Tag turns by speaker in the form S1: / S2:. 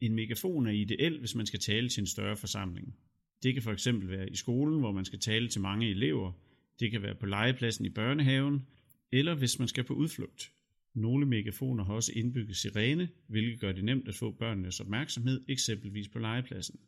S1: En megafon er ideel, hvis man skal tale til en større forsamling. Det kan for eksempel være i skolen, hvor man skal tale til mange elever. Det kan være på legepladsen i børnehaven, eller hvis man skal på udflugt. Nogle megafoner har også indbygget sirene, hvilket gør det nemt at få børnenes opmærksomhed, eksempelvis på legepladsen.